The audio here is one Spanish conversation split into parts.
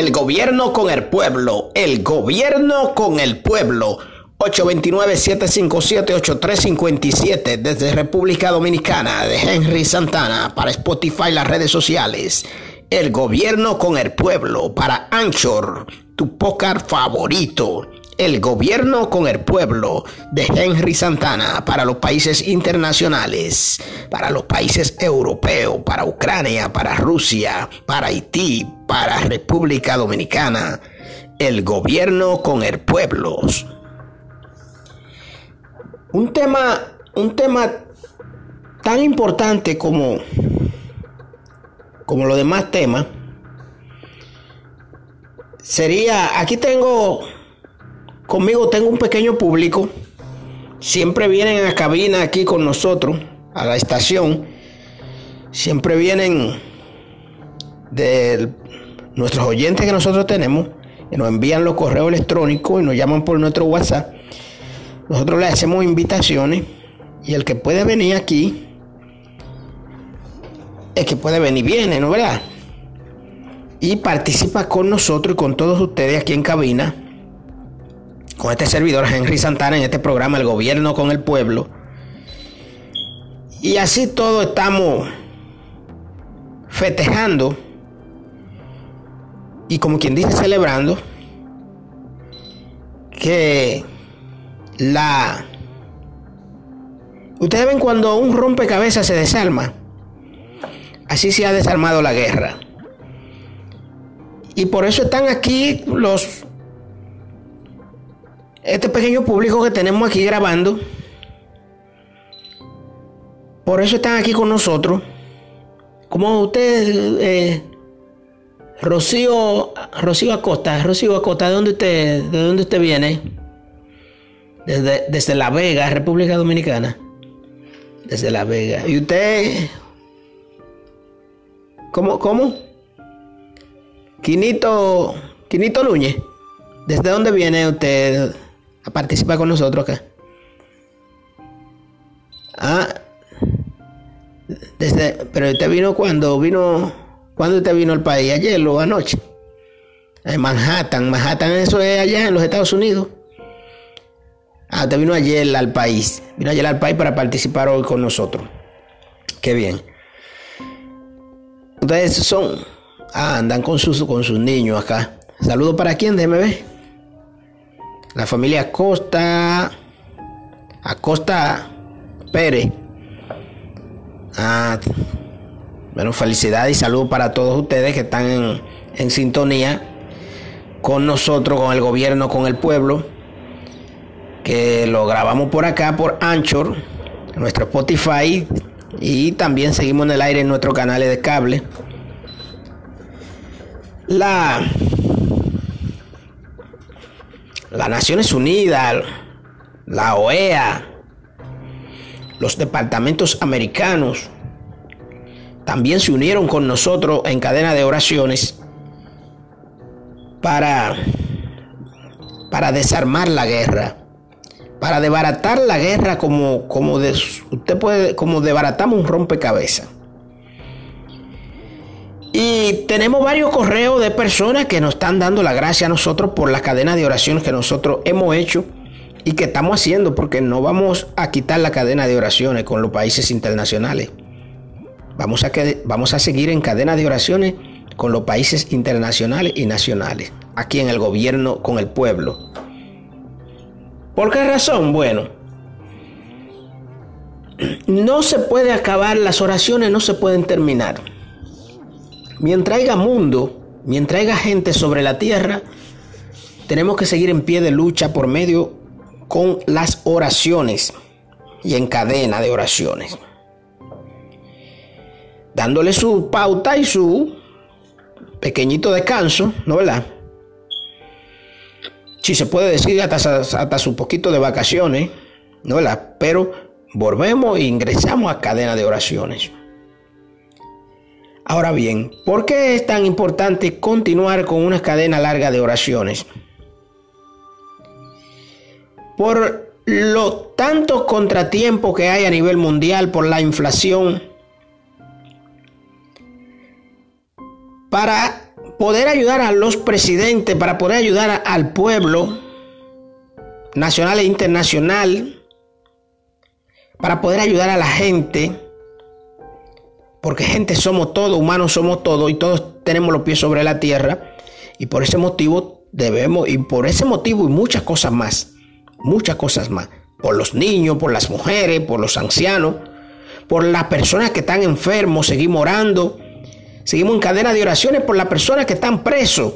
El gobierno con el pueblo. El gobierno con el pueblo. 829-757-8357 desde República Dominicana de Henry Santana para Spotify las redes sociales. El gobierno con el pueblo para Anchor, tu pócar favorito. El gobierno con el pueblo de Henry Santana para los países internacionales, para los países europeos, para Ucrania, para Rusia, para Haití, para República Dominicana. El gobierno con el pueblo. Un tema, un tema tan importante como, como los demás temas sería, aquí tengo Conmigo tengo un pequeño público. Siempre vienen a cabina aquí con nosotros, a la estación. Siempre vienen de nuestros oyentes que nosotros tenemos y nos envían los correos electrónicos y nos llaman por nuestro WhatsApp. Nosotros le hacemos invitaciones y el que puede venir aquí, el que puede venir viene, ¿no verdad? Y participa con nosotros y con todos ustedes aquí en cabina con este servidor Henry Santana en este programa El Gobierno con el Pueblo. Y así todo estamos festejando y como quien dice celebrando que la... Ustedes ven cuando un rompecabezas se desarma. Así se ha desarmado la guerra. Y por eso están aquí los este pequeño público que tenemos aquí grabando. Por eso están aquí con nosotros. Como usted, eh, Rocío, Rocío Acosta, Rocío Acosta, ¿de dónde usted, de dónde usted viene? Desde, desde La Vega, República Dominicana. Desde La Vega. ¿Y usted? ¿Cómo? ¿Cómo? Quinito, Quinito Núñez. ¿Desde dónde viene usted? A participar con nosotros acá. Ah, desde, pero usted vino cuando vino, cuando usted vino al país, ayer o anoche. En Manhattan, Manhattan eso es allá en los Estados Unidos. Ah, usted vino ayer al país, vino ayer al país para participar hoy con nosotros. Qué bien. Ustedes son, ah, andan con sus, con sus niños acá. Saludos para quién, déjeme. La familia Acosta. Acosta Pérez. Ah, bueno, felicidades y salud para todos ustedes que están en, en sintonía con nosotros, con el gobierno, con el pueblo. Que lo grabamos por acá, por Anchor, nuestro Spotify. Y también seguimos en el aire en nuestros canales de cable. La las Naciones Unidas, la OEA, los departamentos americanos, también se unieron con nosotros en cadena de oraciones para, para desarmar la guerra, para desbaratar la guerra como, como usted puede, como desbaratamos un rompecabezas. Y tenemos varios correos de personas que nos están dando la gracia a nosotros por la cadena de oraciones que nosotros hemos hecho y que estamos haciendo porque no vamos a quitar la cadena de oraciones con los países internacionales. Vamos a, vamos a seguir en cadena de oraciones con los países internacionales y nacionales, aquí en el gobierno con el pueblo. ¿Por qué razón? Bueno, no se puede acabar, las oraciones no se pueden terminar. Mientras haya mundo, mientras haya gente sobre la tierra, tenemos que seguir en pie de lucha por medio con las oraciones y en cadena de oraciones. Dándole su pauta y su pequeñito descanso, ¿no verdad? Si se puede decir hasta, hasta su poquito de vacaciones, ¿no verdad? Pero volvemos e ingresamos a cadena de oraciones. Ahora bien, ¿por qué es tan importante continuar con una cadena larga de oraciones? Por los tantos contratiempos que hay a nivel mundial por la inflación, para, poder ayudar a los presidentes, para poder ayudar al pueblo nacional e internacional, para poder ayudar a la gente, porque gente somos todos, humanos somos todos y todos tenemos los pies sobre la tierra y por ese motivo debemos, y por ese motivo y muchas cosas más, muchas cosas más, por los niños, por las mujeres, por los ancianos, por las personas que están enfermos, seguimos orando, seguimos en cadena de oraciones por las personas que están presos.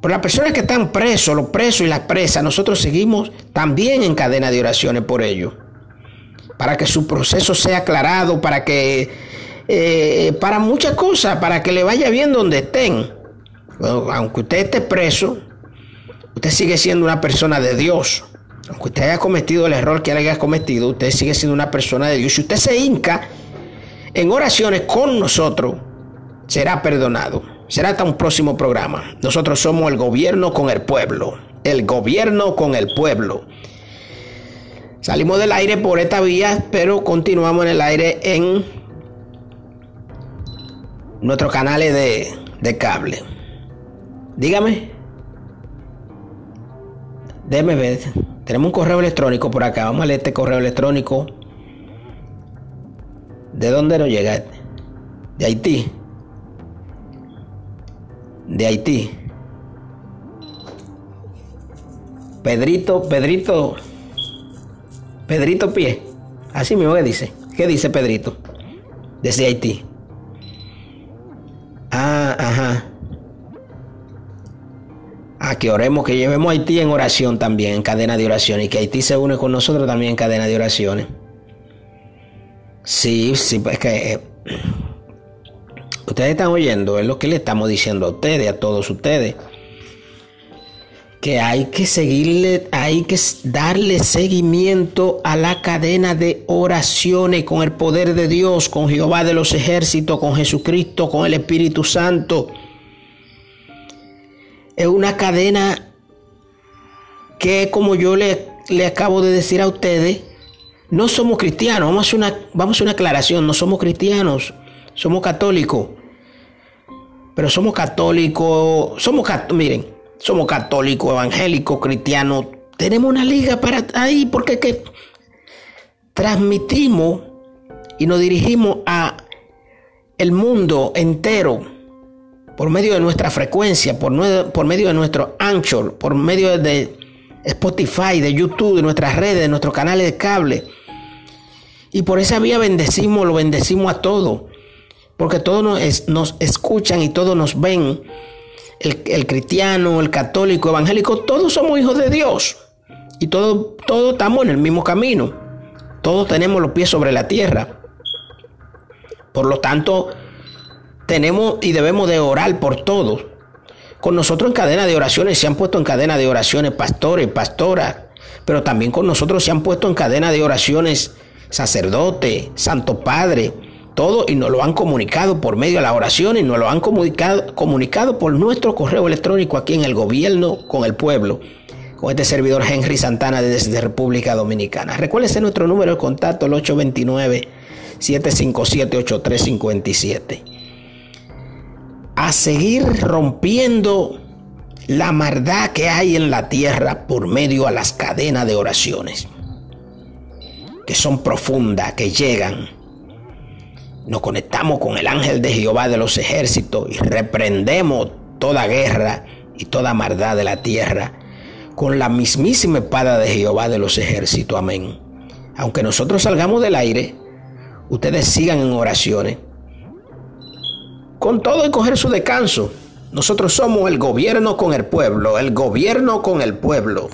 Por las personas que están presos, los presos y las presas, nosotros seguimos también en cadena de oraciones por ellos. Para que su proceso sea aclarado, para que, eh, para muchas cosas, para que le vaya bien donde estén. aunque usted esté preso, usted sigue siendo una persona de Dios. Aunque usted haya cometido el error que haya cometido, usted sigue siendo una persona de Dios. Si usted se hinca en oraciones con nosotros, será perdonado. Será hasta un próximo programa. Nosotros somos el gobierno con el pueblo. El gobierno con el pueblo. Salimos del aire por esta vía, pero continuamos en el aire en nuestros canales de, cable. Dígame. Déjeme ver. Tenemos un correo electrónico por acá. Vamos a leer este correo electrónico. ¿De dónde nos llega? De Haití de Haití. Pedrito, Pedrito, Pedrito Pie. Así mismo que dice. ¿Qué dice Pedrito? Desde Haití. Ah, ajá. Ah, que oremos, que llevemos a Haití en oración también, en cadena de oración, y que Haití se une con nosotros también en cadena de oraciones. Sí, sí, pues que eh, Ustedes están oyendo, es lo que le estamos diciendo a ustedes, a todos ustedes. Que hay que seguirle, hay que darle seguimiento a la cadena de oraciones con el poder de Dios, con Jehová de los ejércitos, con Jesucristo, con el Espíritu Santo. Es una cadena que, como yo le, le acabo de decir a ustedes, no somos cristianos. Vamos a, hacer una, vamos a hacer una aclaración. No somos cristianos, somos católicos pero somos católicos, somos, miren, somos católicos, evangélicos, cristianos, tenemos una liga para ahí porque que transmitimos y nos dirigimos a el mundo entero por medio de nuestra frecuencia, por, por medio de nuestro Anchor, por medio de Spotify, de YouTube, de nuestras redes, de nuestros canales de cable. Y por esa vía bendecimos, lo bendecimos a todos porque todos nos, escuchan y todos nos ven. El, cristiano, el católico, evangélico, todos somos hijos de Dios. Y todos, estamos en el mismo camino. Todos tenemos los pies sobre la tierra. Por lo tanto, tenemos y debemos de orar por todos. Con nosotros en cadena de oraciones se han puesto en cadena de oraciones pastores, pastoras, pero también con nosotros se han puesto en cadena de oraciones sacerdote, santo padre, todo y nos lo han comunicado por medio de la oración y nos lo han comunicado, comunicado por nuestro correo electrónico aquí en el gobierno con el pueblo, con este servidor Henry Santana desde República Dominicana. Recuérdense nuestro número de contacto, el 829-757-8357. A seguir rompiendo la maldad que hay en la tierra por medio a las cadenas de oraciones, que son profundas, que llegan nos conectamos con el ángel de Jehová de los ejércitos y reprendemos toda guerra y toda maldad de la tierra con la mismísima espada de Jehová de los ejércitos. Amén. Aunque nosotros salgamos del aire, ustedes sigan en oraciones. Con todo y coger su descanso. Nosotros somos el gobierno con el pueblo, el gobierno con el pueblo.